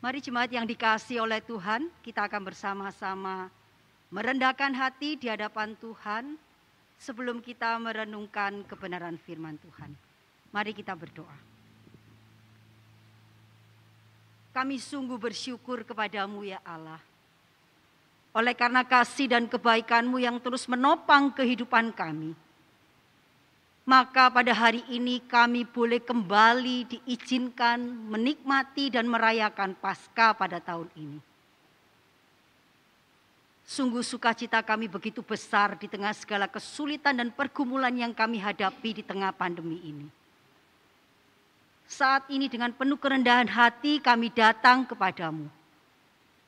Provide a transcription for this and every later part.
Mari jemaat yang dikasih oleh Tuhan, kita akan bersama-sama merendahkan hati di hadapan Tuhan sebelum kita merenungkan kebenaran firman Tuhan. Mari kita berdoa. Kami sungguh bersyukur kepadamu ya Allah. Oleh karena kasih dan kebaikanmu yang terus menopang kehidupan kami maka pada hari ini kami boleh kembali diizinkan menikmati dan merayakan Paskah pada tahun ini. Sungguh sukacita kami begitu besar di tengah segala kesulitan dan pergumulan yang kami hadapi di tengah pandemi ini. Saat ini dengan penuh kerendahan hati kami datang kepadamu.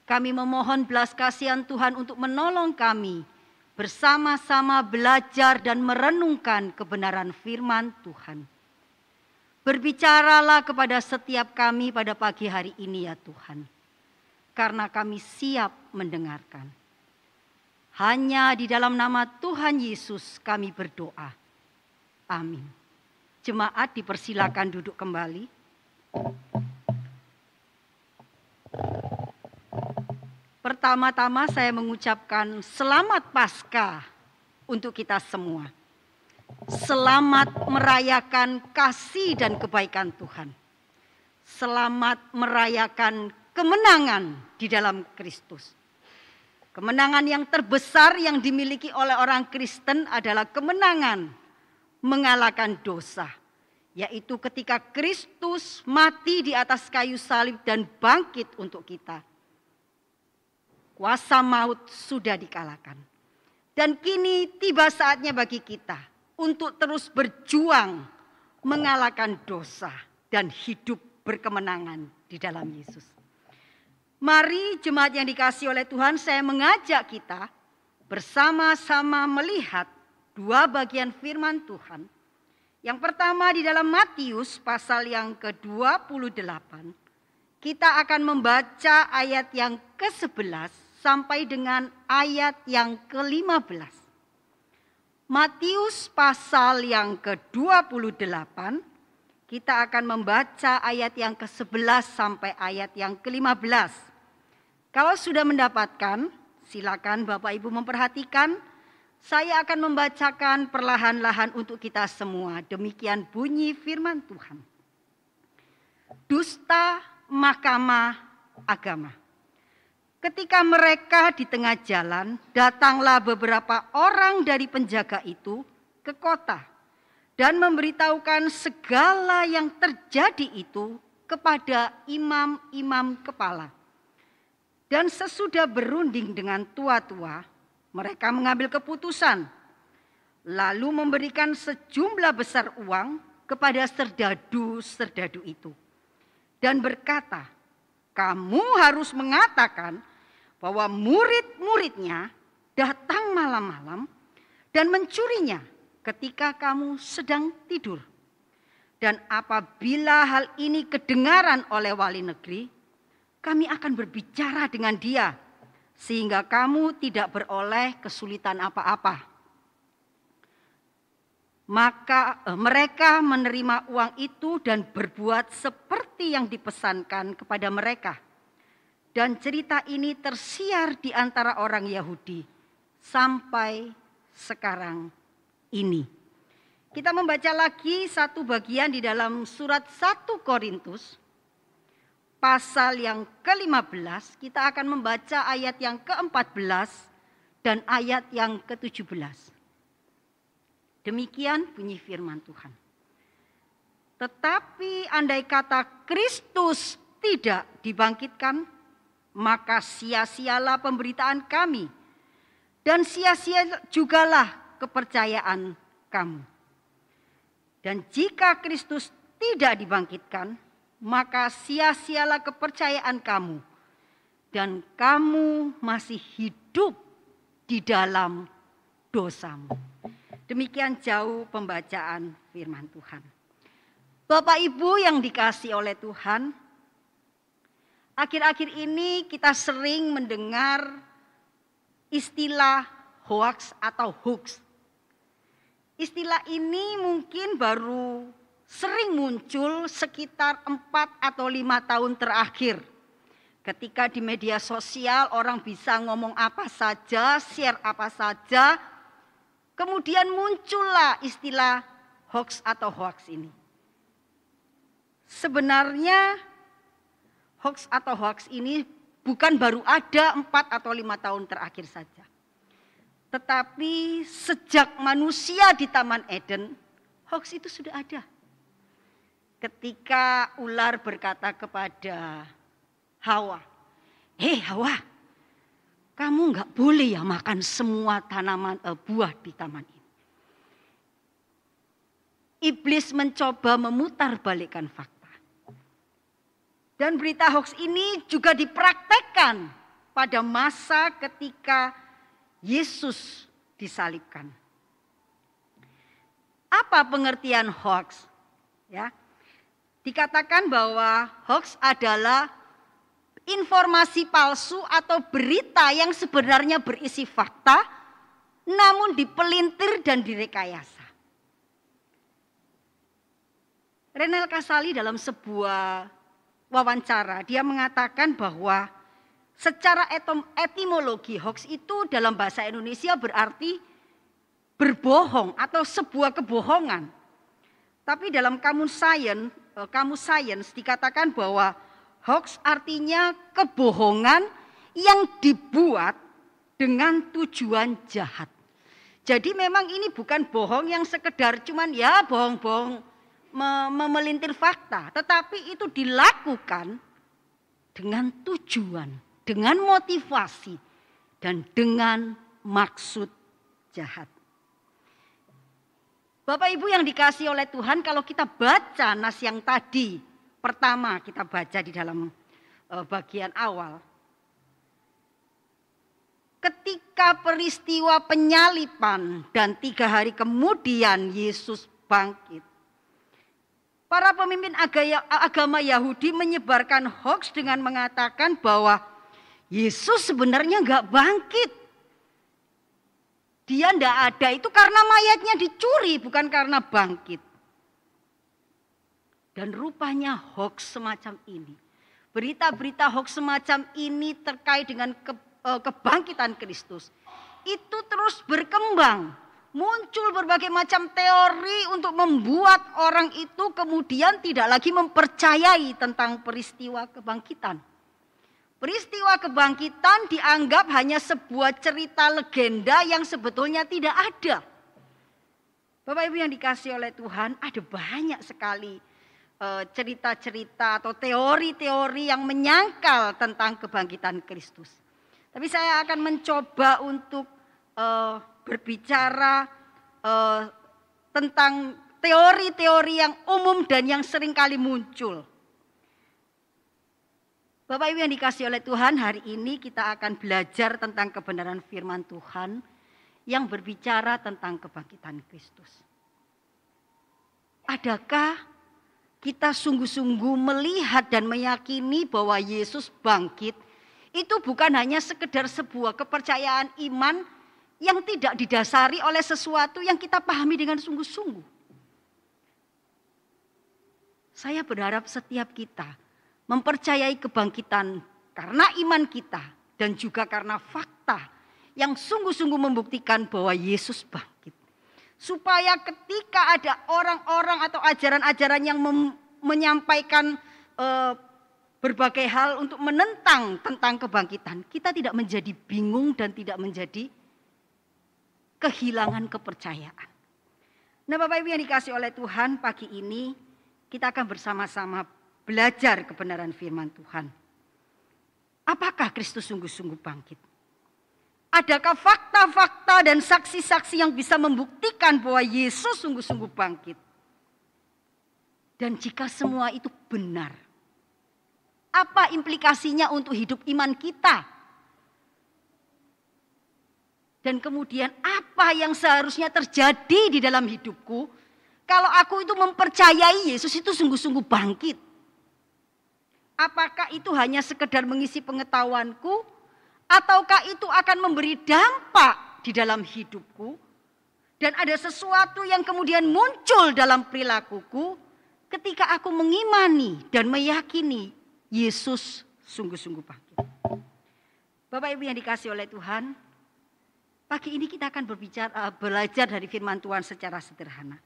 Kami memohon belas kasihan Tuhan untuk menolong kami bersama-sama belajar dan merenungkan kebenaran firman Tuhan. Berbicaralah kepada setiap kami pada pagi hari ini ya Tuhan. Karena kami siap mendengarkan. Hanya di dalam nama Tuhan Yesus kami berdoa. Amin. Jemaat dipersilakan duduk kembali. Pertama-tama saya mengucapkan selamat Paskah untuk kita semua. Selamat merayakan kasih dan kebaikan Tuhan. Selamat merayakan kemenangan di dalam Kristus. Kemenangan yang terbesar yang dimiliki oleh orang Kristen adalah kemenangan mengalahkan dosa, yaitu ketika Kristus mati di atas kayu salib dan bangkit untuk kita Kuasa maut sudah dikalahkan. Dan kini tiba saatnya bagi kita untuk terus berjuang mengalahkan dosa dan hidup berkemenangan di dalam Yesus. Mari jemaat yang dikasih oleh Tuhan, saya mengajak kita bersama-sama melihat dua bagian firman Tuhan. Yang pertama di dalam Matius pasal yang ke-28, kita akan membaca ayat yang ke-11 sampai dengan ayat yang ke-15. Matius pasal yang ke-28 kita akan membaca ayat yang ke-11 sampai ayat yang ke-15. Kalau sudah mendapatkan, silakan Bapak Ibu memperhatikan. Saya akan membacakan perlahan-lahan untuk kita semua. Demikian bunyi firman Tuhan. Dusta Mahkamah Agama. Ketika mereka di tengah jalan, datanglah beberapa orang dari penjaga itu ke kota dan memberitahukan segala yang terjadi itu kepada imam-imam kepala. Dan sesudah berunding dengan tua-tua, mereka mengambil keputusan, lalu memberikan sejumlah besar uang kepada serdadu-serdadu itu, dan berkata, "Kamu harus mengatakan bahwa murid-muridnya datang malam-malam dan mencurinya ketika kamu sedang tidur. Dan apabila hal ini kedengaran oleh wali negeri, kami akan berbicara dengan dia sehingga kamu tidak beroleh kesulitan apa-apa. Maka eh, mereka menerima uang itu dan berbuat seperti yang dipesankan kepada mereka dan cerita ini tersiar di antara orang Yahudi sampai sekarang ini. Kita membaca lagi satu bagian di dalam surat 1 Korintus pasal yang ke-15, kita akan membaca ayat yang ke-14 dan ayat yang ke-17. Demikian bunyi firman Tuhan. Tetapi andai kata Kristus tidak dibangkitkan, maka sia-sialah pemberitaan kami dan sia-sia jugalah kepercayaan kamu. Dan jika Kristus tidak dibangkitkan, maka sia-sialah kepercayaan kamu dan kamu masih hidup di dalam dosamu. Demikian jauh pembacaan firman Tuhan. Bapak Ibu yang dikasih oleh Tuhan, Akhir-akhir ini kita sering mendengar istilah hoax atau hoax. Istilah ini mungkin baru sering muncul sekitar empat atau lima tahun terakhir. Ketika di media sosial orang bisa ngomong apa saja, share apa saja, kemudian muncullah istilah hoax atau hoax ini. Sebenarnya hoax atau hoax ini bukan baru ada empat atau lima tahun terakhir saja. Tetapi sejak manusia di Taman Eden, hoax itu sudah ada. Ketika ular berkata kepada Hawa. Hei Hawa, kamu nggak boleh ya makan semua tanaman uh, buah di taman ini. Iblis mencoba memutarbalikkan fakta. Dan berita hoax ini juga dipraktekkan pada masa ketika Yesus disalibkan. Apa pengertian hoax? Ya. Dikatakan bahwa hoax adalah informasi palsu atau berita yang sebenarnya berisi fakta namun dipelintir dan direkayasa. Renel Kasali dalam sebuah wawancara dia mengatakan bahwa secara etimologi hoax itu dalam bahasa Indonesia berarti berbohong atau sebuah kebohongan. Tapi dalam kamus sains, eh, kamus sains dikatakan bahwa Hoax artinya kebohongan yang dibuat dengan tujuan jahat. Jadi memang ini bukan bohong yang sekedar cuman ya bohong-bohong memelintir fakta. Tetapi itu dilakukan dengan tujuan, dengan motivasi, dan dengan maksud jahat. Bapak Ibu yang dikasih oleh Tuhan, kalau kita baca nas yang tadi pertama kita baca di dalam uh, bagian awal. Ketika peristiwa penyalipan dan tiga hari kemudian Yesus bangkit. Para pemimpin agama Yahudi menyebarkan hoax dengan mengatakan bahwa Yesus sebenarnya nggak bangkit. Dia ndak ada itu karena mayatnya dicuri bukan karena bangkit. Dan rupanya hoax semacam ini. Berita-berita hoax semacam ini terkait dengan ke, uh, kebangkitan Kristus. Itu terus berkembang. Muncul berbagai macam teori untuk membuat orang itu kemudian tidak lagi mempercayai tentang peristiwa kebangkitan. Peristiwa kebangkitan dianggap hanya sebuah cerita legenda yang sebetulnya tidak ada. Bapak Ibu yang dikasih oleh Tuhan, ada banyak sekali Eh, cerita-cerita atau teori-teori yang menyangkal tentang kebangkitan Kristus. Tapi saya akan mencoba untuk uh, berbicara uh, tentang teori-teori yang umum dan yang sering kali muncul. Bapak Ibu yang dikasih oleh Tuhan, hari ini kita akan belajar tentang kebenaran firman Tuhan yang berbicara tentang kebangkitan Kristus. Adakah kita sungguh-sungguh melihat dan meyakini bahwa Yesus bangkit, itu bukan hanya sekedar sebuah kepercayaan iman yang tidak didasari oleh sesuatu yang kita pahami dengan sungguh-sungguh. Saya berharap setiap kita mempercayai kebangkitan karena iman kita dan juga karena fakta yang sungguh-sungguh membuktikan bahwa Yesus bangkit supaya ketika ada orang-orang atau ajaran-ajaran yang menyampaikan uh, berbagai hal untuk menentang tentang kebangkitan, kita tidak menjadi bingung dan tidak menjadi kehilangan kepercayaan. Nah, Bapak Ibu yang dikasih oleh Tuhan, pagi ini kita akan bersama-sama belajar kebenaran firman Tuhan. Apakah Kristus sungguh-sungguh bangkit? Adakah fakta-fakta dan saksi-saksi yang bisa membuktikan bahwa Yesus sungguh-sungguh bangkit? Dan jika semua itu benar, apa implikasinya untuk hidup iman kita? Dan kemudian apa yang seharusnya terjadi di dalam hidupku kalau aku itu mempercayai Yesus itu sungguh-sungguh bangkit? Apakah itu hanya sekedar mengisi pengetahuanku Ataukah itu akan memberi dampak di dalam hidupku? Dan ada sesuatu yang kemudian muncul dalam perilakuku ketika aku mengimani dan meyakini Yesus sungguh-sungguh bangkit. Bapak Ibu yang dikasih oleh Tuhan, pagi ini kita akan berbicara uh, belajar dari firman Tuhan secara sederhana.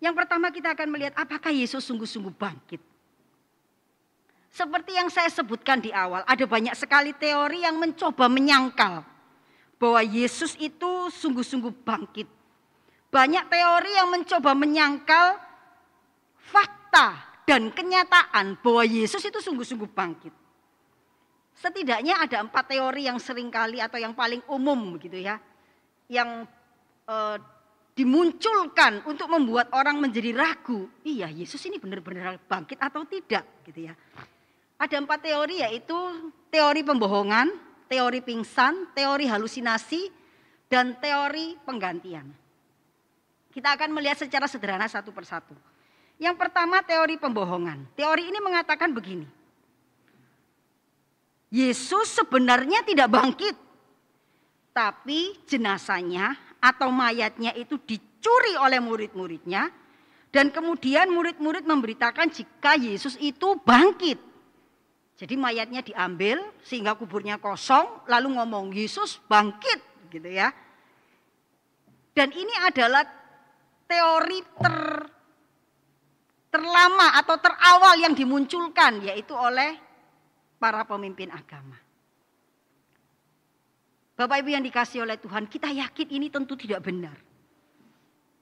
Yang pertama kita akan melihat apakah Yesus sungguh-sungguh bangkit. Seperti yang saya sebutkan di awal, ada banyak sekali teori yang mencoba menyangkal bahwa Yesus itu sungguh-sungguh bangkit. Banyak teori yang mencoba menyangkal fakta dan kenyataan bahwa Yesus itu sungguh-sungguh bangkit. Setidaknya ada empat teori yang sering kali atau yang paling umum begitu ya. Yang e, dimunculkan untuk membuat orang menjadi ragu. Iya Yesus ini benar-benar bangkit atau tidak gitu ya. Ada empat teori yaitu teori pembohongan, teori pingsan, teori halusinasi, dan teori penggantian. Kita akan melihat secara sederhana satu persatu. Yang pertama teori pembohongan. Teori ini mengatakan begini. Yesus sebenarnya tidak bangkit. Tapi jenazahnya atau mayatnya itu dicuri oleh murid-muridnya. Dan kemudian murid-murid memberitakan jika Yesus itu bangkit. Jadi mayatnya diambil sehingga kuburnya kosong. Lalu ngomong Yesus bangkit gitu ya. Dan ini adalah teori ter, terlama atau terawal yang dimunculkan yaitu oleh para pemimpin agama. Bapak Ibu yang dikasih oleh Tuhan, kita yakin ini tentu tidak benar.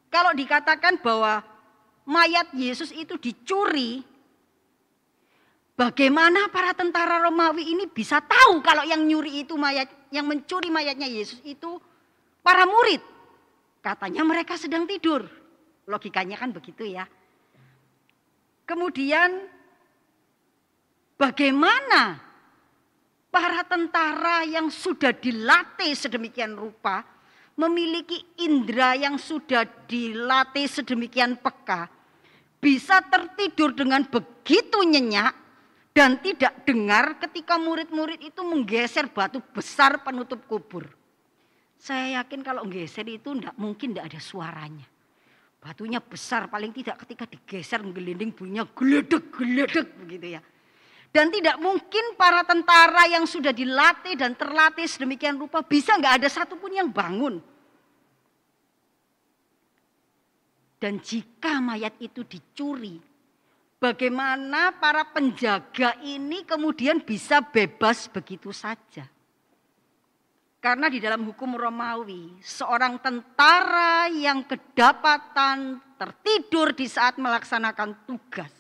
Kalau dikatakan bahwa mayat Yesus itu dicuri, bagaimana para tentara Romawi ini bisa tahu kalau yang nyuri itu mayat, yang mencuri mayatnya Yesus itu para murid? Katanya mereka sedang tidur. Logikanya kan begitu ya. Kemudian Bagaimana para tentara yang sudah dilatih sedemikian rupa, memiliki indera yang sudah dilatih sedemikian peka, bisa tertidur dengan begitu nyenyak dan tidak dengar ketika murid-murid itu menggeser batu besar penutup kubur. Saya yakin kalau menggeser itu tidak mungkin tidak ada suaranya. Batunya besar paling tidak ketika digeser menggelinding bunyinya geledek-geledek begitu ya. Dan tidak mungkin para tentara yang sudah dilatih dan terlatih sedemikian rupa bisa nggak ada satupun yang bangun. Dan jika mayat itu dicuri, bagaimana para penjaga ini kemudian bisa bebas begitu saja? Karena di dalam hukum Romawi, seorang tentara yang kedapatan tertidur di saat melaksanakan tugas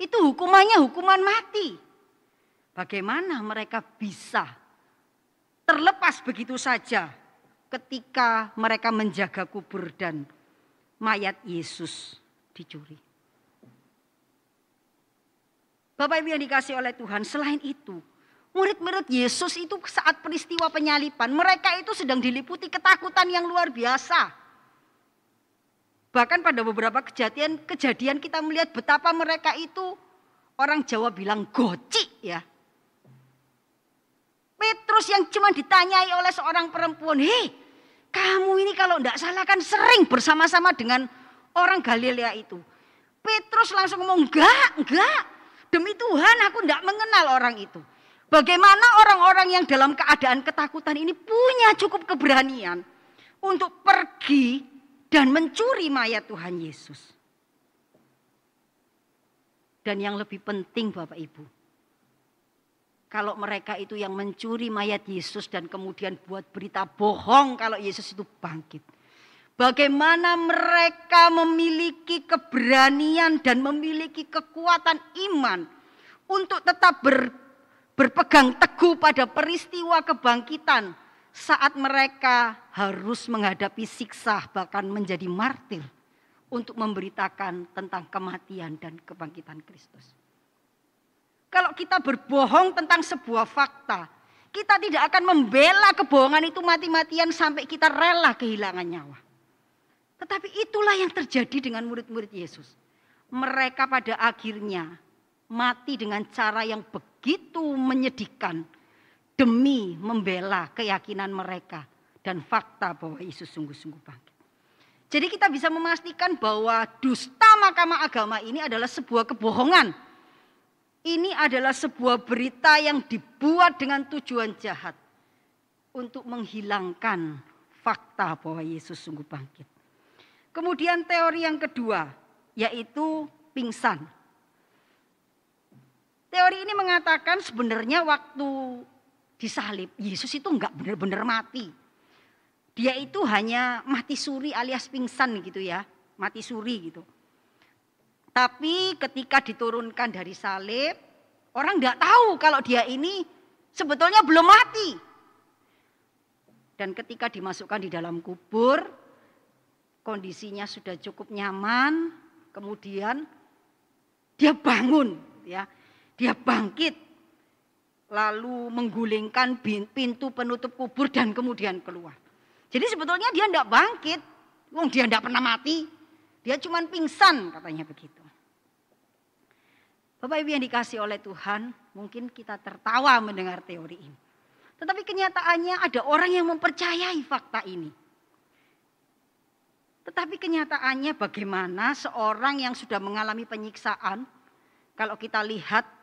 itu hukumannya hukuman mati. Bagaimana mereka bisa terlepas begitu saja ketika mereka menjaga kubur dan mayat Yesus dicuri. Bapak Ibu yang dikasih oleh Tuhan, selain itu, murid-murid Yesus itu saat peristiwa penyalipan, mereka itu sedang diliputi ketakutan yang luar biasa. Bahkan pada beberapa kejadian kejadian kita melihat betapa mereka itu orang Jawa bilang goci ya. Petrus yang cuma ditanyai oleh seorang perempuan, hei kamu ini kalau tidak salah kan sering bersama-sama dengan orang Galilea itu. Petrus langsung ngomong, enggak, enggak. Demi Tuhan aku tidak mengenal orang itu. Bagaimana orang-orang yang dalam keadaan ketakutan ini punya cukup keberanian untuk pergi dan mencuri mayat Tuhan Yesus. Dan yang lebih penting Bapak Ibu, kalau mereka itu yang mencuri mayat Yesus dan kemudian buat berita bohong kalau Yesus itu bangkit. Bagaimana mereka memiliki keberanian dan memiliki kekuatan iman untuk tetap ber, berpegang teguh pada peristiwa kebangkitan saat mereka harus menghadapi siksa bahkan menjadi martir untuk memberitakan tentang kematian dan kebangkitan Kristus. Kalau kita berbohong tentang sebuah fakta, kita tidak akan membela kebohongan itu mati-matian sampai kita rela kehilangan nyawa. Tetapi itulah yang terjadi dengan murid-murid Yesus. Mereka pada akhirnya mati dengan cara yang begitu menyedihkan demi membela keyakinan mereka dan fakta bahwa Yesus sungguh-sungguh bangkit. Jadi kita bisa memastikan bahwa dusta Mahkamah Agama ini adalah sebuah kebohongan ini adalah sebuah berita yang dibuat dengan tujuan jahat untuk menghilangkan fakta bahwa Yesus sungguh bangkit. Kemudian teori yang kedua yaitu pingsan. Teori ini mengatakan sebenarnya waktu disalib Yesus itu enggak benar-benar mati. Dia itu hanya mati suri alias pingsan gitu ya, mati suri gitu. Tapi ketika diturunkan dari salib, orang enggak tahu kalau dia ini sebetulnya belum mati. Dan ketika dimasukkan di dalam kubur, kondisinya sudah cukup nyaman, kemudian dia bangun ya. Dia bangkit lalu menggulingkan pintu penutup kubur dan kemudian keluar. Jadi sebetulnya dia tidak bangkit, wong dia tidak pernah mati, dia cuma pingsan katanya begitu. Bapak Ibu yang dikasih oleh Tuhan, mungkin kita tertawa mendengar teori ini. Tetapi kenyataannya ada orang yang mempercayai fakta ini. Tetapi kenyataannya bagaimana seorang yang sudah mengalami penyiksaan, kalau kita lihat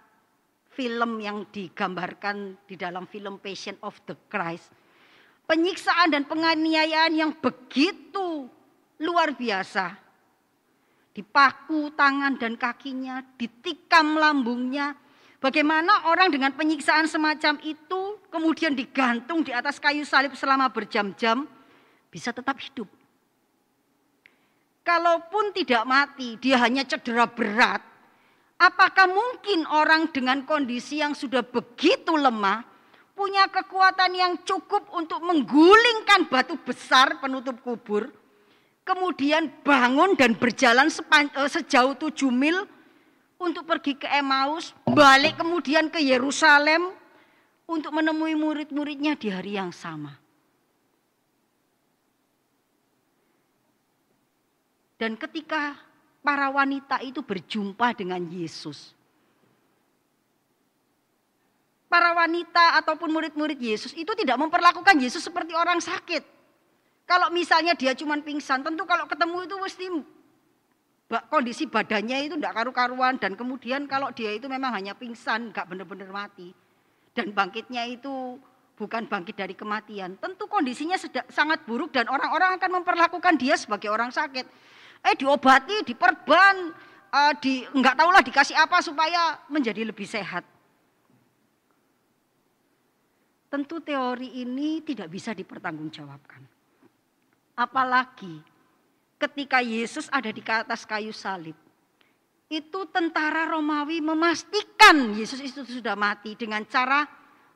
film yang digambarkan di dalam film Passion of the Christ. Penyiksaan dan penganiayaan yang begitu luar biasa. Dipaku tangan dan kakinya, ditikam lambungnya. Bagaimana orang dengan penyiksaan semacam itu kemudian digantung di atas kayu salib selama berjam-jam bisa tetap hidup. Kalaupun tidak mati, dia hanya cedera berat, Apakah mungkin orang dengan kondisi yang sudah begitu lemah punya kekuatan yang cukup untuk menggulingkan batu besar penutup kubur, kemudian bangun dan berjalan eh, sejauh tujuh mil untuk pergi ke Emmaus, balik kemudian ke Yerusalem untuk menemui murid-muridnya di hari yang sama. Dan ketika para wanita itu berjumpa dengan Yesus. Para wanita ataupun murid-murid Yesus itu tidak memperlakukan Yesus seperti orang sakit. Kalau misalnya dia cuma pingsan, tentu kalau ketemu itu mesti kondisi badannya itu tidak karu-karuan dan kemudian kalau dia itu memang hanya pingsan, nggak benar-benar mati dan bangkitnya itu bukan bangkit dari kematian, tentu kondisinya sangat buruk dan orang-orang akan memperlakukan dia sebagai orang sakit eh diobati, diperban, uh, di nggak tahulah dikasih apa supaya menjadi lebih sehat. Tentu teori ini tidak bisa dipertanggungjawabkan. Apalagi ketika Yesus ada di atas kayu salib. Itu tentara Romawi memastikan Yesus itu sudah mati dengan cara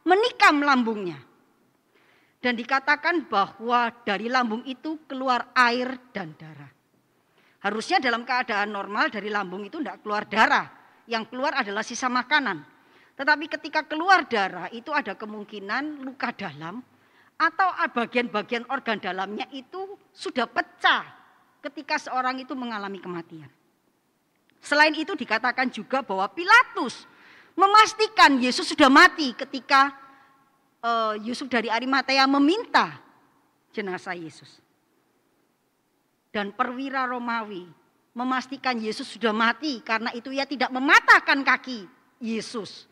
menikam lambungnya. Dan dikatakan bahwa dari lambung itu keluar air dan darah. Harusnya dalam keadaan normal dari lambung itu tidak keluar darah. Yang keluar adalah sisa makanan. Tetapi ketika keluar darah itu ada kemungkinan luka dalam atau bagian-bagian organ dalamnya itu sudah pecah ketika seorang itu mengalami kematian. Selain itu dikatakan juga bahwa Pilatus memastikan Yesus sudah mati ketika uh, Yusuf dari Arimatea meminta jenazah Yesus dan perwira Romawi memastikan Yesus sudah mati karena itu ia tidak mematahkan kaki Yesus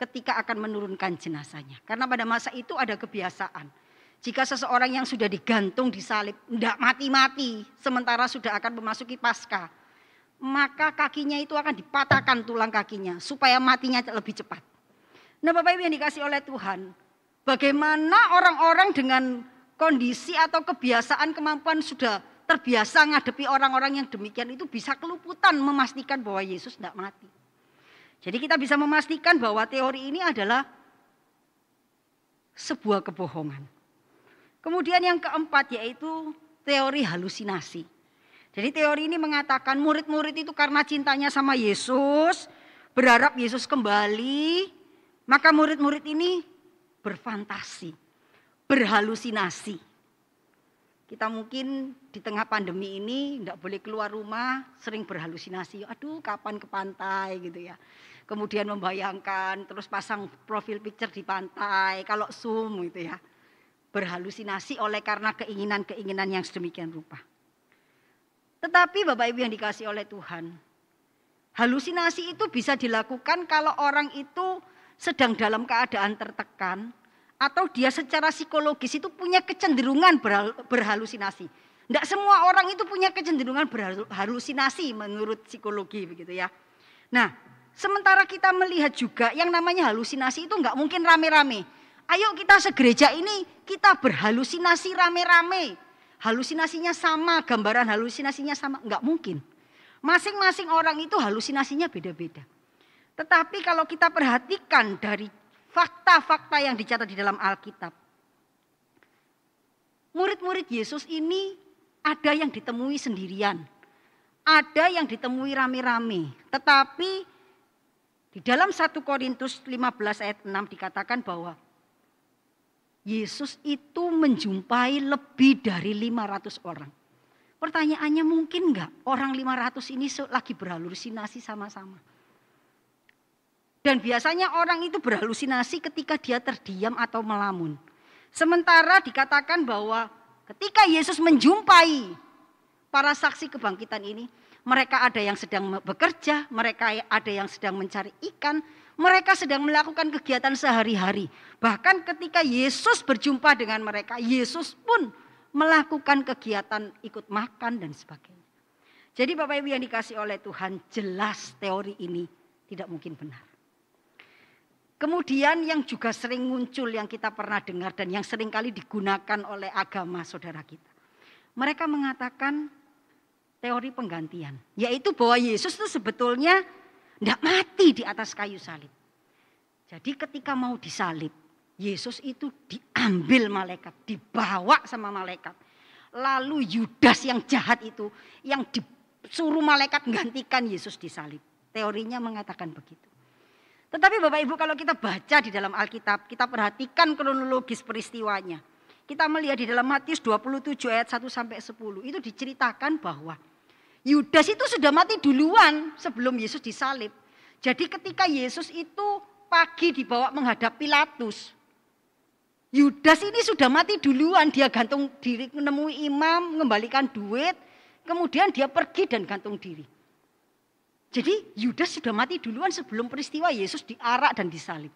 ketika akan menurunkan jenazahnya. Karena pada masa itu ada kebiasaan. Jika seseorang yang sudah digantung di salib tidak mati-mati sementara sudah akan memasuki pasca, maka kakinya itu akan dipatahkan tulang kakinya supaya matinya lebih cepat. Nah Bapak Ibu yang dikasih oleh Tuhan, bagaimana orang-orang dengan kondisi atau kebiasaan kemampuan sudah terbiasa ngadepi orang-orang yang demikian itu bisa keluputan memastikan bahwa Yesus tidak mati. Jadi kita bisa memastikan bahwa teori ini adalah sebuah kebohongan. Kemudian yang keempat yaitu teori halusinasi. Jadi teori ini mengatakan murid-murid itu karena cintanya sama Yesus, berharap Yesus kembali, maka murid-murid ini berfantasi, berhalusinasi. Kita mungkin di tengah pandemi ini tidak boleh keluar rumah, sering berhalusinasi. Aduh, kapan ke pantai gitu ya. Kemudian membayangkan, terus pasang profil picture di pantai, kalau zoom gitu ya. Berhalusinasi oleh karena keinginan-keinginan yang sedemikian rupa. Tetapi Bapak Ibu yang dikasih oleh Tuhan, Halusinasi itu bisa dilakukan kalau orang itu sedang dalam keadaan tertekan atau dia secara psikologis itu punya kecenderungan berhalusinasi. Tidak semua orang itu punya kecenderungan berhalusinasi menurut psikologi begitu ya. Nah, sementara kita melihat juga yang namanya halusinasi itu nggak mungkin rame-rame. Ayo kita segereja ini kita berhalusinasi rame-rame. Halusinasinya sama, gambaran halusinasinya sama, nggak mungkin. Masing-masing orang itu halusinasinya beda-beda. Tetapi kalau kita perhatikan dari fakta-fakta yang dicatat di dalam Alkitab. Murid-murid Yesus ini ada yang ditemui sendirian. Ada yang ditemui rame-rame. Tetapi di dalam 1 Korintus 15 ayat 6 dikatakan bahwa Yesus itu menjumpai lebih dari 500 orang. Pertanyaannya mungkin enggak orang 500 ini lagi berhalusinasi sama-sama. Dan biasanya orang itu berhalusinasi ketika dia terdiam atau melamun. Sementara dikatakan bahwa ketika Yesus menjumpai para saksi kebangkitan ini, mereka ada yang sedang bekerja, mereka ada yang sedang mencari ikan, mereka sedang melakukan kegiatan sehari-hari. Bahkan ketika Yesus berjumpa dengan mereka, Yesus pun melakukan kegiatan ikut makan dan sebagainya. Jadi Bapak Ibu yang dikasih oleh Tuhan jelas teori ini tidak mungkin benar. Kemudian yang juga sering muncul yang kita pernah dengar dan yang sering kali digunakan oleh agama saudara kita. Mereka mengatakan teori penggantian. Yaitu bahwa Yesus itu sebetulnya tidak mati di atas kayu salib. Jadi ketika mau disalib, Yesus itu diambil malaikat, dibawa sama malaikat. Lalu Yudas yang jahat itu yang disuruh malaikat gantikan Yesus disalib. Teorinya mengatakan begitu. Tetapi Bapak Ibu kalau kita baca di dalam Alkitab, kita perhatikan kronologis peristiwanya. Kita melihat di dalam Matius 27 ayat 1 sampai 10 itu diceritakan bahwa Yudas itu sudah mati duluan sebelum Yesus disalib. Jadi ketika Yesus itu pagi dibawa menghadap Pilatus, Yudas ini sudah mati duluan, dia gantung diri menemui imam, mengembalikan duit, kemudian dia pergi dan gantung diri. Jadi Yudas sudah mati duluan sebelum peristiwa Yesus diarak dan disalib.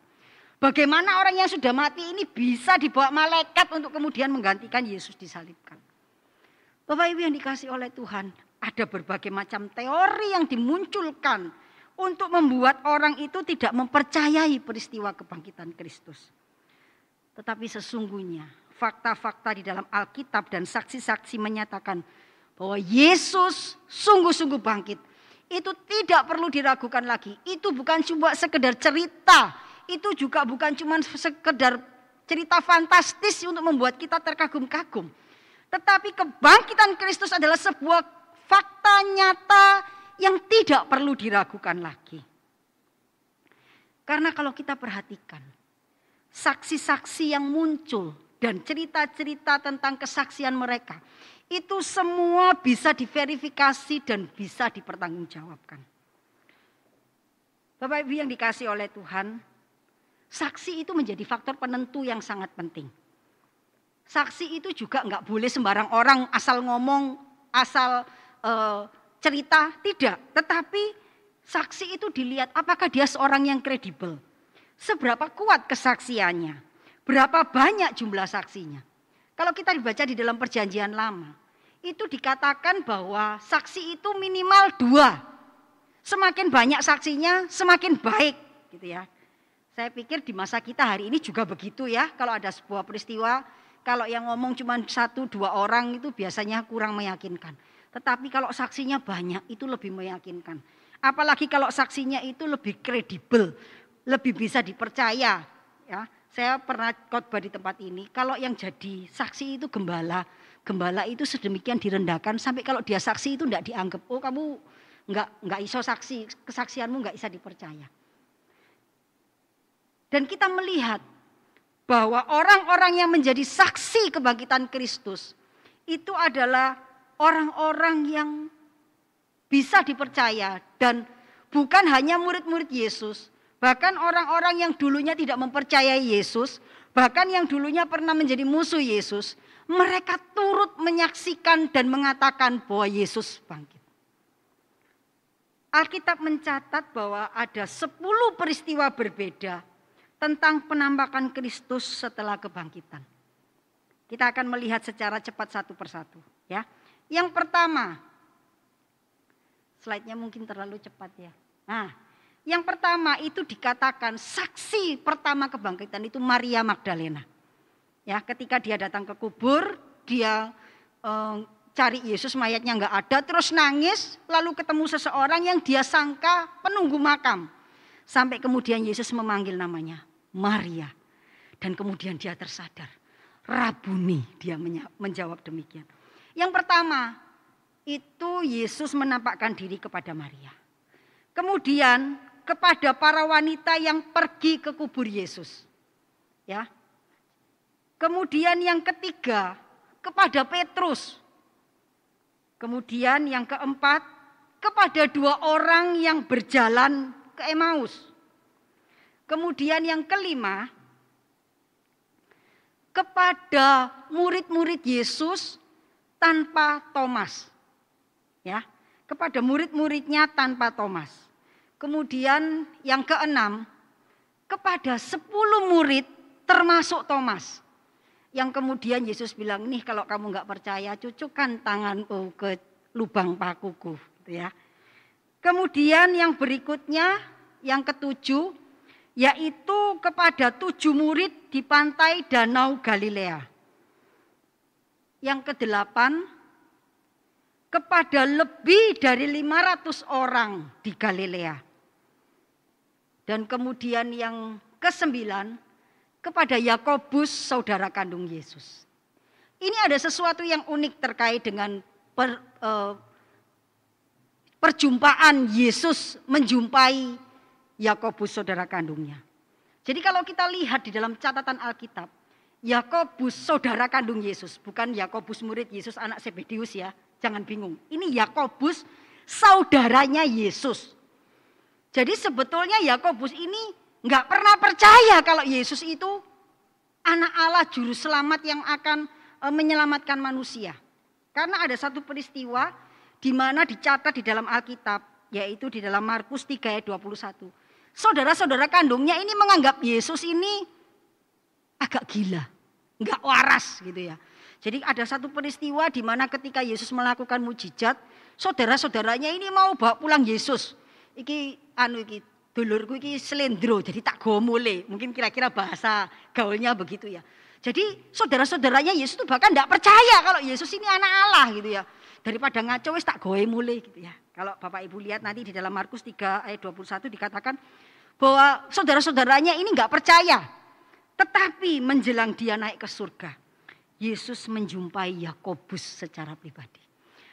Bagaimana orang yang sudah mati ini bisa dibawa malaikat untuk kemudian menggantikan Yesus disalibkan. Bapak Ibu yang dikasih oleh Tuhan, ada berbagai macam teori yang dimunculkan untuk membuat orang itu tidak mempercayai peristiwa kebangkitan Kristus. Tetapi sesungguhnya fakta-fakta di dalam Alkitab dan saksi-saksi menyatakan bahwa Yesus sungguh-sungguh bangkit. Itu tidak perlu diragukan lagi. Itu bukan cuma sekedar cerita. Itu juga bukan cuma sekedar cerita fantastis untuk membuat kita terkagum-kagum. Tetapi kebangkitan Kristus adalah sebuah fakta nyata yang tidak perlu diragukan lagi. Karena kalau kita perhatikan, saksi-saksi yang muncul dan cerita-cerita tentang kesaksian mereka itu semua bisa diverifikasi dan bisa dipertanggungjawabkan. Bapak Ibu yang dikasih oleh Tuhan, saksi itu menjadi faktor penentu yang sangat penting. Saksi itu juga nggak boleh sembarang orang asal ngomong, asal uh, cerita, tidak. Tetapi saksi itu dilihat apakah dia seorang yang kredibel Seberapa kuat kesaksiannya? Berapa banyak jumlah saksinya? Kalau kita dibaca di dalam perjanjian lama, itu dikatakan bahwa saksi itu minimal dua. Semakin banyak saksinya, semakin baik, gitu ya. Saya pikir di masa kita hari ini juga begitu ya. Kalau ada sebuah peristiwa, kalau yang ngomong cuma satu dua orang itu biasanya kurang meyakinkan. Tetapi kalau saksinya banyak itu lebih meyakinkan. Apalagi kalau saksinya itu lebih kredibel, lebih bisa dipercaya. Ya, saya pernah khotbah di tempat ini. Kalau yang jadi saksi itu gembala, gembala itu sedemikian direndahkan sampai kalau dia saksi itu tidak dianggap. Oh kamu nggak nggak iso saksi, kesaksianmu nggak bisa dipercaya. Dan kita melihat bahwa orang-orang yang menjadi saksi kebangkitan Kristus itu adalah orang-orang yang bisa dipercaya dan bukan hanya murid-murid Yesus, Bahkan orang-orang yang dulunya tidak mempercayai Yesus, bahkan yang dulunya pernah menjadi musuh Yesus, mereka turut menyaksikan dan mengatakan bahwa Yesus bangkit. Alkitab mencatat bahwa ada 10 peristiwa berbeda tentang penampakan Kristus setelah kebangkitan. Kita akan melihat secara cepat satu persatu, ya. Yang pertama, slide-nya mungkin terlalu cepat ya. Nah, yang pertama itu dikatakan saksi pertama kebangkitan itu Maria Magdalena. Ya, ketika dia datang ke kubur, dia eh, cari Yesus mayatnya nggak ada, terus nangis, lalu ketemu seseorang yang dia sangka penunggu makam. Sampai kemudian Yesus memanggil namanya Maria. Dan kemudian dia tersadar. Rabuni dia menjawab demikian. Yang pertama, itu Yesus menampakkan diri kepada Maria. Kemudian kepada para wanita yang pergi ke kubur Yesus. Ya. Kemudian yang ketiga kepada Petrus. Kemudian yang keempat kepada dua orang yang berjalan ke Emmaus. Kemudian yang kelima kepada murid-murid Yesus tanpa Thomas. Ya, kepada murid-muridnya tanpa Thomas. Kemudian yang keenam, kepada sepuluh murid termasuk Thomas. Yang kemudian Yesus bilang, nih kalau kamu nggak percaya, cucukkan tanganku ke lubang pakuku. Gitu ya. Kemudian yang berikutnya, yang ketujuh, yaitu kepada tujuh murid di pantai Danau Galilea. Yang kedelapan, kepada lebih dari 500 orang di Galilea. Dan kemudian yang kesembilan kepada Yakobus saudara kandung Yesus. Ini ada sesuatu yang unik terkait dengan per, uh, perjumpaan Yesus menjumpai Yakobus saudara kandungnya. Jadi kalau kita lihat di dalam catatan Alkitab, Yakobus saudara kandung Yesus, bukan Yakobus murid Yesus anak Sebedius ya. Jangan bingung. Ini Yakobus saudaranya Yesus. Jadi sebetulnya Yakobus ini nggak pernah percaya kalau Yesus itu anak Allah juru selamat yang akan e, menyelamatkan manusia. Karena ada satu peristiwa di mana dicatat di dalam Alkitab, yaitu di dalam Markus 3 ayat 21. Saudara-saudara kandungnya ini menganggap Yesus ini agak gila, nggak waras gitu ya. Jadi ada satu peristiwa di mana ketika Yesus melakukan mujizat, saudara-saudaranya ini mau bawa pulang Yesus. Iki anu iki dulurku iki selendro, jadi tak gomole. Mungkin kira-kira bahasa gaulnya begitu ya. Jadi saudara-saudaranya Yesus itu bahkan tidak percaya kalau Yesus ini anak Allah gitu ya. Daripada ngaco wis tak goe mulai gitu ya. Kalau Bapak Ibu lihat nanti di dalam Markus 3 ayat 21 dikatakan bahwa saudara-saudaranya ini nggak percaya. Tetapi menjelang dia naik ke surga, Yesus menjumpai Yakobus secara pribadi.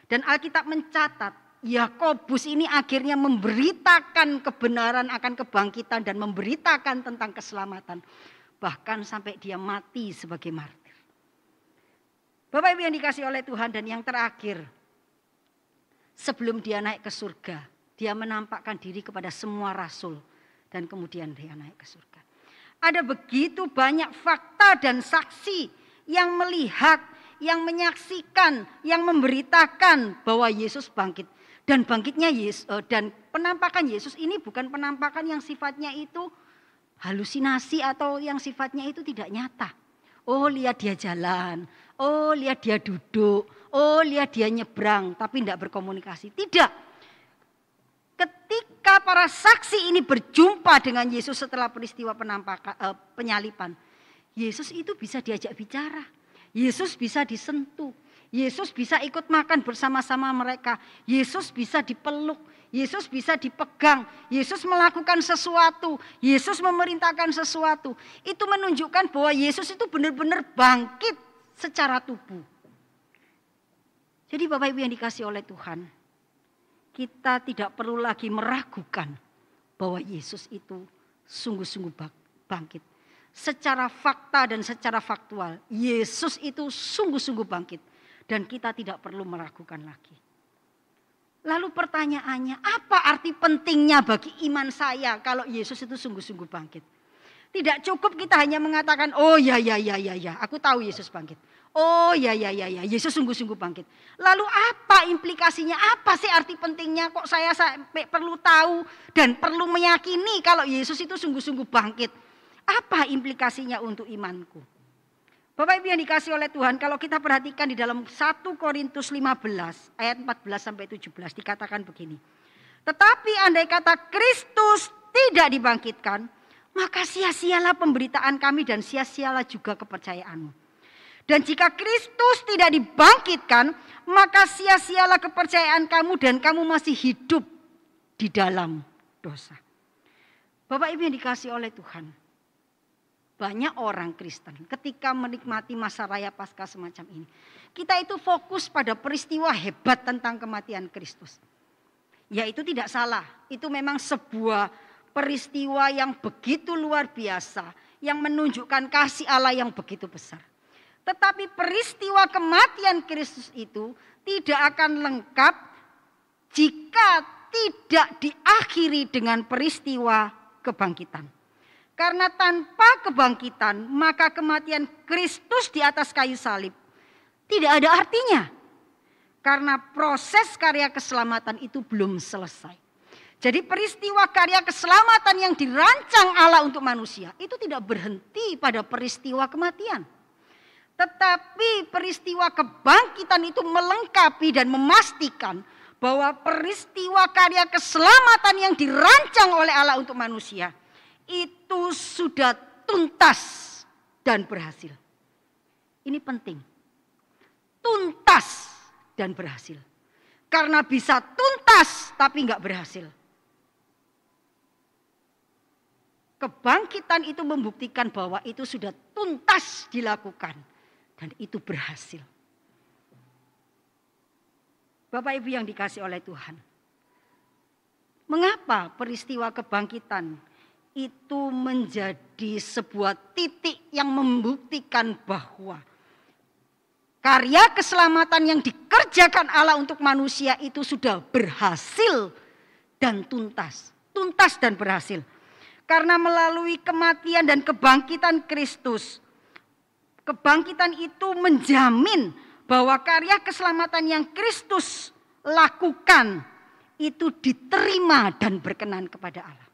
Dan Alkitab mencatat Yakobus ini akhirnya memberitakan kebenaran akan kebangkitan dan memberitakan tentang keselamatan. Bahkan sampai dia mati sebagai martir. Bapak Ibu yang dikasih oleh Tuhan dan yang terakhir. Sebelum dia naik ke surga, dia menampakkan diri kepada semua rasul dan kemudian dia naik ke surga. Ada begitu banyak fakta dan saksi yang melihat, yang menyaksikan, yang memberitakan bahwa Yesus bangkit. Dan bangkitnya Yesus eh, dan penampakan Yesus ini bukan penampakan yang sifatnya itu halusinasi atau yang sifatnya itu tidak nyata. Oh lihat dia jalan, oh lihat dia duduk, oh lihat dia nyebrang tapi tidak berkomunikasi. Tidak. Ketika para saksi ini berjumpa dengan Yesus setelah peristiwa penampakan, eh, penyalipan, Yesus itu bisa diajak bicara. Yesus bisa disentuh. Yesus bisa ikut makan bersama-sama mereka. Yesus bisa dipeluk. Yesus bisa dipegang. Yesus melakukan sesuatu. Yesus memerintahkan sesuatu. Itu menunjukkan bahwa Yesus itu benar-benar bangkit secara tubuh. Jadi Bapak Ibu yang dikasih oleh Tuhan. Kita tidak perlu lagi meragukan bahwa Yesus itu sungguh-sungguh bangkit secara fakta dan secara faktual, Yesus itu sungguh-sungguh bangkit. Dan kita tidak perlu meragukan lagi. Lalu pertanyaannya, apa arti pentingnya bagi iman saya kalau Yesus itu sungguh-sungguh bangkit? Tidak cukup kita hanya mengatakan, oh ya ya ya ya ya, aku tahu Yesus bangkit. Oh ya ya ya ya, Yesus sungguh-sungguh bangkit. Lalu apa implikasinya? Apa sih arti pentingnya kok saya sampai perlu tahu dan perlu meyakini kalau Yesus itu sungguh-sungguh bangkit? Apa implikasinya untuk imanku? Bapak Ibu yang dikasih oleh Tuhan, kalau kita perhatikan di dalam 1 Korintus 15 ayat 14 sampai 17 dikatakan begini. Tetapi andai kata Kristus tidak dibangkitkan, maka sia-sialah pemberitaan kami dan sia-sialah juga kepercayaanmu. Dan jika Kristus tidak dibangkitkan, maka sia-sialah kepercayaan kamu dan kamu masih hidup di dalam dosa. Bapak Ibu yang dikasih oleh Tuhan. Banyak orang Kristen ketika menikmati masa raya pasca semacam ini. Kita itu fokus pada peristiwa hebat tentang kematian Kristus. Ya itu tidak salah. Itu memang sebuah peristiwa yang begitu luar biasa. Yang menunjukkan kasih Allah yang begitu besar. Tetapi peristiwa kematian Kristus itu tidak akan lengkap jika tidak diakhiri dengan peristiwa kebangkitan. Karena tanpa kebangkitan, maka kematian Kristus di atas kayu salib tidak ada artinya. Karena proses karya keselamatan itu belum selesai. Jadi peristiwa karya keselamatan yang dirancang Allah untuk manusia itu tidak berhenti pada peristiwa kematian. Tetapi peristiwa kebangkitan itu melengkapi dan memastikan bahwa peristiwa karya keselamatan yang dirancang oleh Allah untuk manusia itu sudah tuntas dan berhasil. Ini penting. Tuntas dan berhasil. Karena bisa tuntas tapi nggak berhasil. Kebangkitan itu membuktikan bahwa itu sudah tuntas dilakukan dan itu berhasil. Bapak Ibu yang dikasih oleh Tuhan. Mengapa peristiwa kebangkitan itu menjadi sebuah titik yang membuktikan bahwa karya keselamatan yang dikerjakan Allah untuk manusia itu sudah berhasil dan tuntas. Tuntas dan berhasil. Karena melalui kematian dan kebangkitan Kristus, Kebangkitan itu menjamin bahwa karya keselamatan yang Kristus lakukan itu diterima dan berkenan kepada Allah.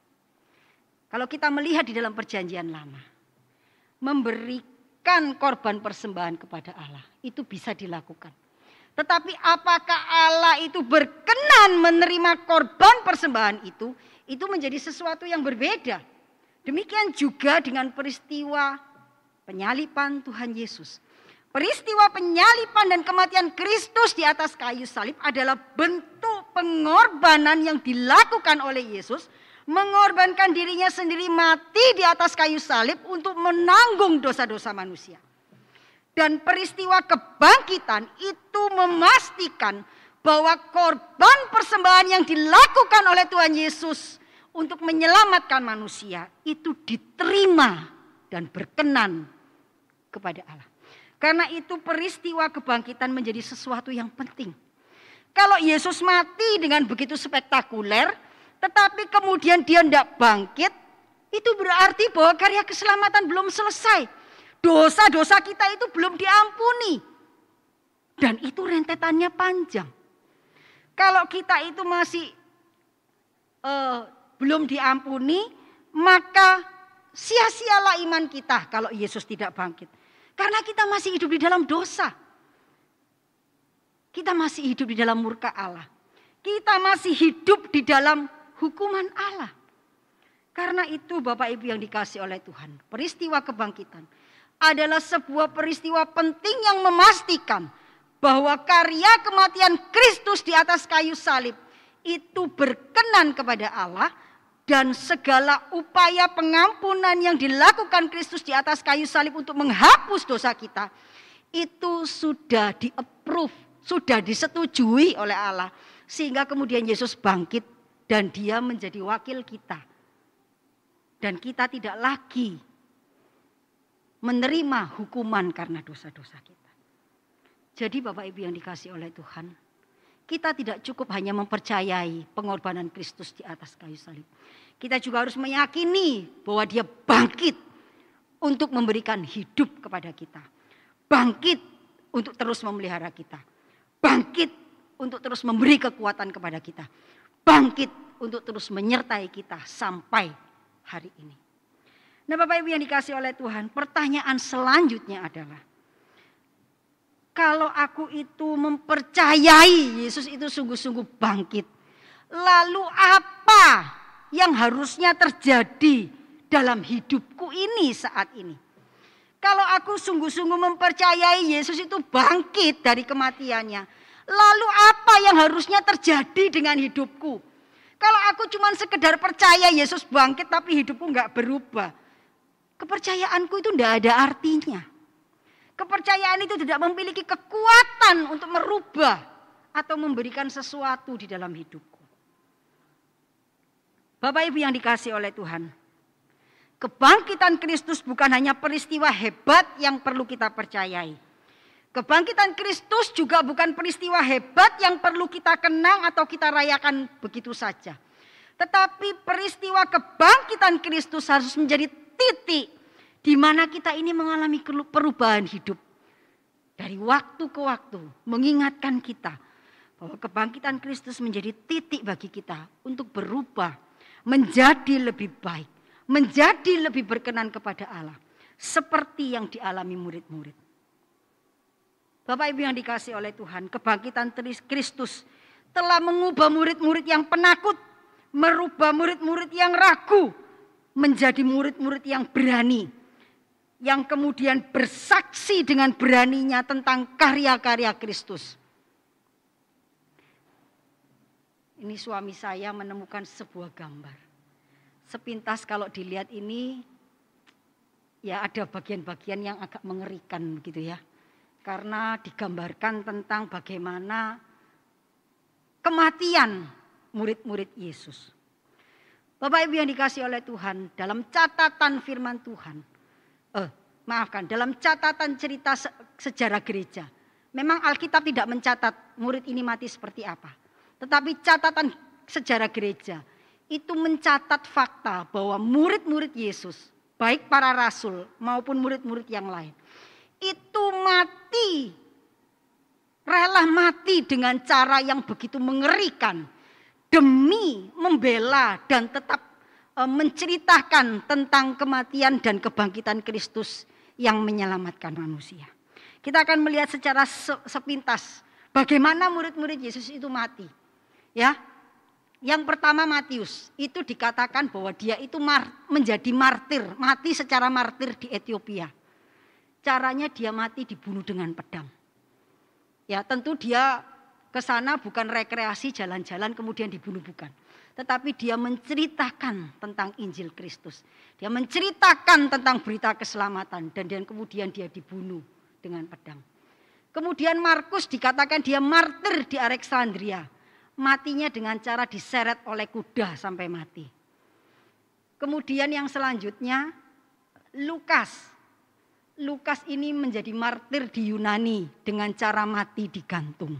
Kalau kita melihat di dalam perjanjian lama, memberikan korban persembahan kepada Allah itu bisa dilakukan. Tetapi apakah Allah itu berkenan menerima korban persembahan itu? Itu menjadi sesuatu yang berbeda. Demikian juga dengan peristiwa penyalipan Tuhan Yesus. Peristiwa penyalipan dan kematian Kristus di atas kayu salib adalah bentuk pengorbanan yang dilakukan oleh Yesus mengorbankan dirinya sendiri mati di atas kayu salib untuk menanggung dosa-dosa manusia. Dan peristiwa kebangkitan itu memastikan bahwa korban persembahan yang dilakukan oleh Tuhan Yesus untuk menyelamatkan manusia itu diterima dan berkenan kepada Allah. Karena itu peristiwa kebangkitan menjadi sesuatu yang penting. Kalau Yesus mati dengan begitu spektakuler, tetapi kemudian dia tidak bangkit, itu berarti bahwa karya keselamatan belum selesai. Dosa-dosa kita itu belum diampuni. Dan itu rentetannya panjang. Kalau kita itu masih uh, belum diampuni, maka sia-sialah iman kita kalau Yesus tidak bangkit. Karena kita masih hidup di dalam dosa. Kita masih hidup di dalam murka Allah. Kita masih hidup di dalam hukuman Allah. Karena itu Bapak Ibu yang dikasih oleh Tuhan. Peristiwa kebangkitan adalah sebuah peristiwa penting yang memastikan bahwa karya kematian Kristus di atas kayu salib itu berkenan kepada Allah dan segala upaya pengampunan yang dilakukan Kristus di atas kayu salib untuk menghapus dosa kita itu sudah di-approve, sudah disetujui oleh Allah sehingga kemudian Yesus bangkit dan dia menjadi wakil kita. Dan kita tidak lagi menerima hukuman karena dosa-dosa kita. Jadi Bapak Ibu yang dikasih oleh Tuhan, kita tidak cukup hanya mempercayai pengorbanan Kristus di atas kayu salib. Kita juga harus meyakini bahwa dia bangkit untuk memberikan hidup kepada kita. Bangkit untuk terus memelihara kita. Bangkit untuk terus memberi kekuatan kepada kita. Bangkit untuk terus menyertai kita sampai hari ini. Nah Bapak Ibu yang dikasih oleh Tuhan, pertanyaan selanjutnya adalah, kalau aku itu mempercayai Yesus itu sungguh-sungguh bangkit, lalu apa yang harusnya terjadi dalam hidupku ini saat ini? Kalau aku sungguh-sungguh mempercayai Yesus itu bangkit dari kematiannya, lalu apa yang harusnya terjadi dengan hidupku? Kalau aku cuma sekedar percaya Yesus bangkit tapi hidupku nggak berubah, Kepercayaanku itu tidak ada artinya. Kepercayaan itu tidak memiliki kekuatan untuk merubah atau memberikan sesuatu di dalam hidupku. Bapak Ibu yang dikasih oleh Tuhan, kebangkitan Kristus bukan hanya peristiwa hebat yang perlu kita percayai. Kebangkitan Kristus juga bukan peristiwa hebat yang perlu kita kenang atau kita rayakan begitu saja. Tetapi peristiwa kebangkitan Kristus harus menjadi titik di mana kita ini mengalami perubahan hidup. Dari waktu ke waktu mengingatkan kita bahwa kebangkitan Kristus menjadi titik bagi kita untuk berubah menjadi lebih baik, menjadi lebih berkenan kepada Allah seperti yang dialami murid-murid. Bapak Ibu yang dikasih oleh Tuhan, kebangkitan Kristus telah mengubah murid-murid yang penakut, merubah murid-murid yang ragu, menjadi murid-murid yang berani. Yang kemudian bersaksi dengan beraninya tentang karya-karya Kristus. Ini suami saya menemukan sebuah gambar. Sepintas kalau dilihat ini ya ada bagian-bagian yang agak mengerikan begitu ya. Karena digambarkan tentang bagaimana kematian murid-murid Yesus. Bapak Ibu yang dikasih oleh Tuhan, dalam catatan firman Tuhan, eh, maafkan, dalam catatan cerita sejarah gereja, memang Alkitab tidak mencatat murid ini mati seperti apa. Tetapi catatan sejarah gereja itu mencatat fakta bahwa murid-murid Yesus, baik para rasul maupun murid-murid yang lain, itu mati, rela mati dengan cara yang begitu mengerikan demi membela dan tetap e, menceritakan tentang kematian dan kebangkitan Kristus yang menyelamatkan manusia. Kita akan melihat secara sepintas bagaimana murid-murid Yesus itu mati. Ya. Yang pertama Matius, itu dikatakan bahwa dia itu menjadi martir, mati secara martir di Ethiopia. Caranya dia mati dibunuh dengan pedang. Ya, tentu dia ke sana bukan rekreasi jalan-jalan kemudian dibunuh bukan. Tetapi dia menceritakan tentang Injil Kristus. Dia menceritakan tentang berita keselamatan dan dan kemudian dia dibunuh dengan pedang. Kemudian Markus dikatakan dia martir di Alexandria. Matinya dengan cara diseret oleh kuda sampai mati. Kemudian yang selanjutnya Lukas. Lukas ini menjadi martir di Yunani dengan cara mati digantung.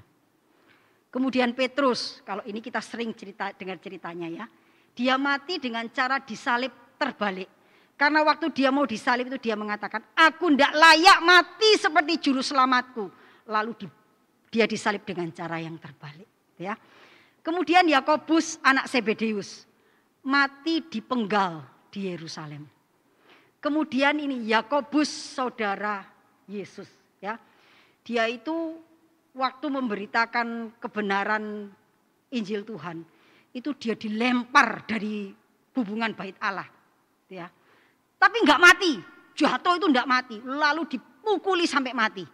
Kemudian Petrus, kalau ini kita sering cerita dengar ceritanya ya. Dia mati dengan cara disalib terbalik. Karena waktu dia mau disalib itu dia mengatakan, aku tidak layak mati seperti juru selamatku. Lalu di, dia disalib dengan cara yang terbalik. Ya. Kemudian Yakobus anak Sebedeus mati di penggal di Yerusalem. Kemudian ini Yakobus saudara Yesus. Ya. Dia itu waktu memberitakan kebenaran Injil Tuhan, itu dia dilempar dari hubungan bait Allah. Ya. Tapi nggak mati, jatuh itu nggak mati, lalu dipukuli sampai mati.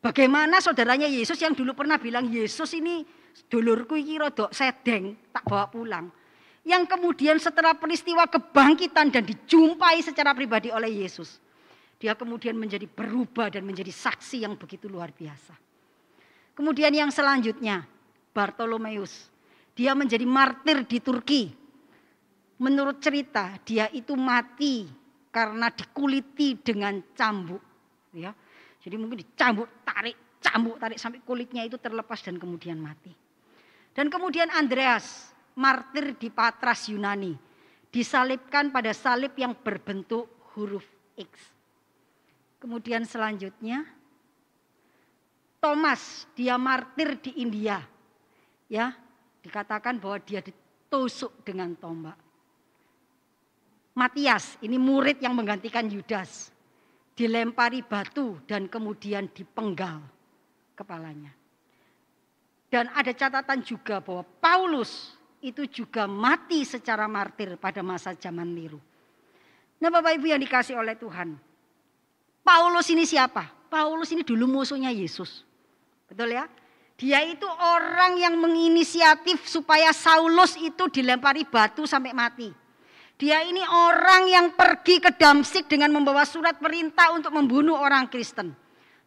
Bagaimana saudaranya Yesus yang dulu pernah bilang Yesus ini dulurku iki rodok sedeng tak bawa pulang. Yang kemudian setelah peristiwa kebangkitan dan dijumpai secara pribadi oleh Yesus dia kemudian menjadi berubah dan menjadi saksi yang begitu luar biasa. Kemudian yang selanjutnya, Bartolomeus. Dia menjadi martir di Turki. Menurut cerita, dia itu mati karena dikuliti dengan cambuk. Ya. Jadi mungkin dicambuk, tarik, cambuk, tarik sampai kulitnya itu terlepas dan kemudian mati. Dan kemudian Andreas, martir di Patras Yunani. Disalibkan pada salib yang berbentuk huruf X. Kemudian selanjutnya Thomas, dia martir di India. Ya, dikatakan bahwa dia ditusuk dengan tombak. Matias, ini murid yang menggantikan Yudas, dilempari batu dan kemudian dipenggal kepalanya. Dan ada catatan juga bahwa Paulus itu juga mati secara martir pada masa zaman Nero. Nah Bapak Ibu yang dikasih oleh Tuhan. Paulus ini siapa? Paulus ini dulu musuhnya Yesus. Betul ya? Dia itu orang yang menginisiatif supaya Saulus itu dilempari batu sampai mati. Dia ini orang yang pergi ke Damsik dengan membawa surat perintah untuk membunuh orang Kristen.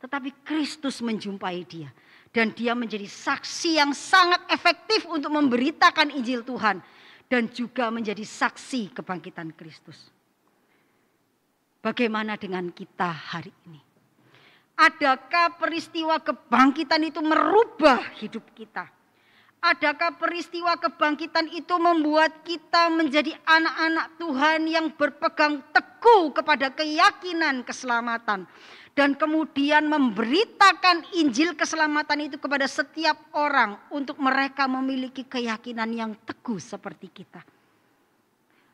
Tetapi Kristus menjumpai dia dan dia menjadi saksi yang sangat efektif untuk memberitakan Injil Tuhan dan juga menjadi saksi kebangkitan Kristus. Bagaimana dengan kita hari ini? Adakah peristiwa kebangkitan itu merubah hidup kita? Adakah peristiwa kebangkitan itu membuat kita menjadi anak-anak Tuhan yang berpegang teguh kepada keyakinan keselamatan dan kemudian memberitakan Injil keselamatan itu kepada setiap orang untuk mereka memiliki keyakinan yang teguh seperti kita.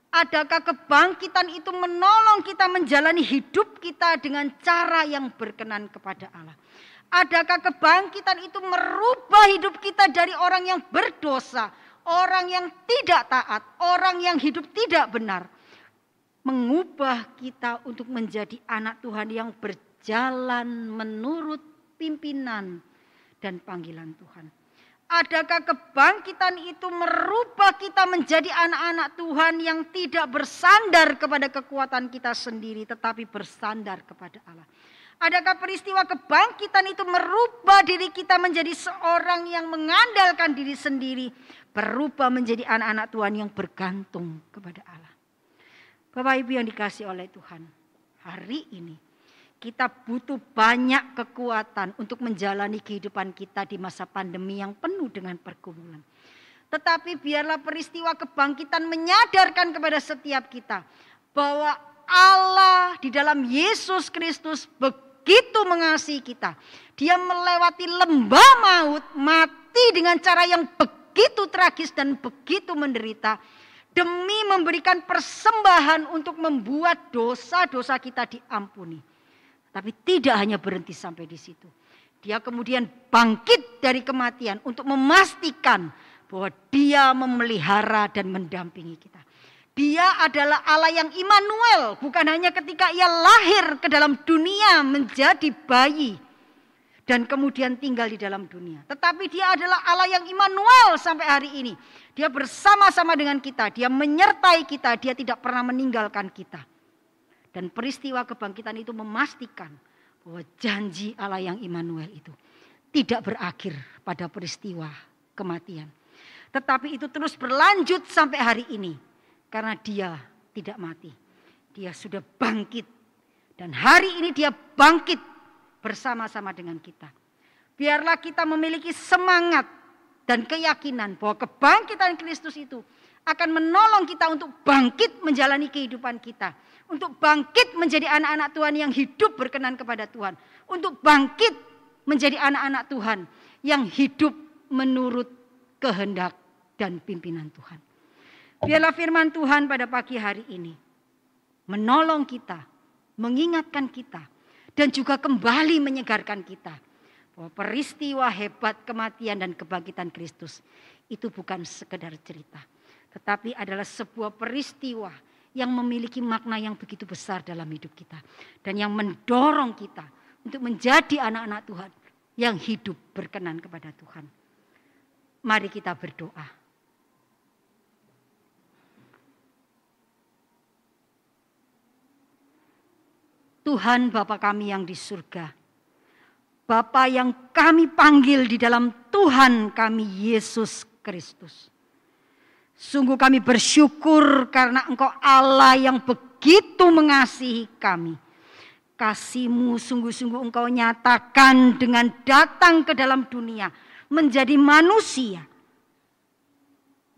Adakah kebangkitan itu menolong kita menjalani hidup kita dengan cara yang berkenan kepada Allah? Adakah kebangkitan itu merubah hidup kita dari orang yang berdosa, orang yang tidak taat, orang yang hidup tidak benar, mengubah kita untuk menjadi anak Tuhan yang berjaya jalan menurut pimpinan dan panggilan Tuhan. Adakah kebangkitan itu merubah kita menjadi anak-anak Tuhan yang tidak bersandar kepada kekuatan kita sendiri tetapi bersandar kepada Allah? Adakah peristiwa kebangkitan itu merubah diri kita menjadi seorang yang mengandalkan diri sendiri, berubah menjadi anak-anak Tuhan yang bergantung kepada Allah? Bapak Ibu yang dikasih oleh Tuhan, hari ini kita butuh banyak kekuatan untuk menjalani kehidupan kita di masa pandemi yang penuh dengan pergumulan. Tetapi biarlah peristiwa kebangkitan menyadarkan kepada setiap kita bahwa Allah di dalam Yesus Kristus begitu mengasihi kita. Dia melewati lembah maut, mati dengan cara yang begitu tragis dan begitu menderita demi memberikan persembahan untuk membuat dosa-dosa kita diampuni. Tapi tidak hanya berhenti sampai di situ. Dia kemudian bangkit dari kematian untuk memastikan bahwa dia memelihara dan mendampingi kita. Dia adalah Allah yang Immanuel, bukan hanya ketika ia lahir ke dalam dunia menjadi bayi dan kemudian tinggal di dalam dunia. Tetapi dia adalah Allah yang Immanuel sampai hari ini. Dia bersama-sama dengan kita, dia menyertai kita, dia tidak pernah meninggalkan kita. Dan peristiwa kebangkitan itu memastikan bahwa janji Allah yang Immanuel itu tidak berakhir pada peristiwa kematian. Tetapi itu terus berlanjut sampai hari ini. Karena dia tidak mati. Dia sudah bangkit. Dan hari ini dia bangkit bersama-sama dengan kita. Biarlah kita memiliki semangat dan keyakinan bahwa kebangkitan Kristus itu akan menolong kita untuk bangkit menjalani kehidupan kita untuk bangkit menjadi anak-anak Tuhan yang hidup berkenan kepada Tuhan. Untuk bangkit menjadi anak-anak Tuhan yang hidup menurut kehendak dan pimpinan Tuhan. Biarlah firman Tuhan pada pagi hari ini menolong kita, mengingatkan kita, dan juga kembali menyegarkan kita bahwa peristiwa hebat kematian dan kebangkitan Kristus itu bukan sekedar cerita, tetapi adalah sebuah peristiwa yang memiliki makna yang begitu besar dalam hidup kita. Dan yang mendorong kita untuk menjadi anak-anak Tuhan yang hidup berkenan kepada Tuhan. Mari kita berdoa. Tuhan Bapa kami yang di surga. Bapa yang kami panggil di dalam Tuhan kami Yesus Kristus. Sungguh kami bersyukur karena engkau Allah yang begitu mengasihi kami. Kasihmu sungguh-sungguh engkau nyatakan dengan datang ke dalam dunia. Menjadi manusia.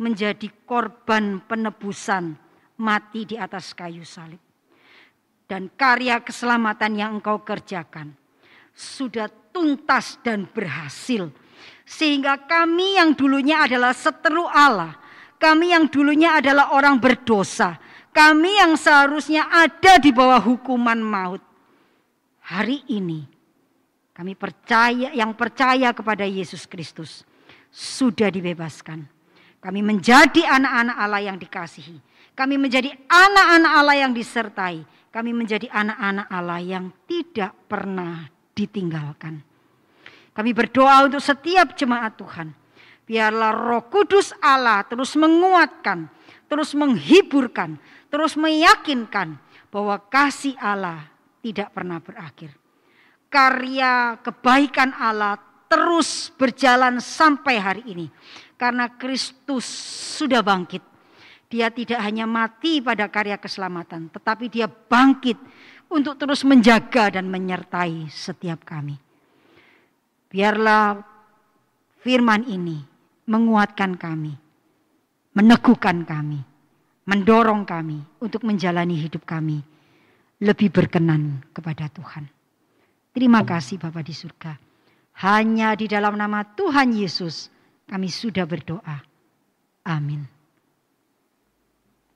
Menjadi korban penebusan mati di atas kayu salib. Dan karya keselamatan yang engkau kerjakan. Sudah tuntas dan berhasil. Sehingga kami yang dulunya adalah seteru Allah, kami yang dulunya adalah orang berdosa, kami yang seharusnya ada di bawah hukuman maut. Hari ini kami percaya yang percaya kepada Yesus Kristus sudah dibebaskan. Kami menjadi anak-anak Allah yang dikasihi. Kami menjadi anak-anak Allah yang disertai. Kami menjadi anak-anak Allah yang tidak pernah ditinggalkan. Kami berdoa untuk setiap jemaat Tuhan. Biarlah roh kudus Allah terus menguatkan, terus menghiburkan, terus meyakinkan bahwa kasih Allah tidak pernah berakhir. Karya kebaikan Allah terus berjalan sampai hari ini. Karena Kristus sudah bangkit. Dia tidak hanya mati pada karya keselamatan, tetapi dia bangkit untuk terus menjaga dan menyertai setiap kami. Biarlah firman ini menguatkan kami, meneguhkan kami, mendorong kami untuk menjalani hidup kami lebih berkenan kepada Tuhan. Terima kasih Bapak di surga. Hanya di dalam nama Tuhan Yesus kami sudah berdoa. Amin.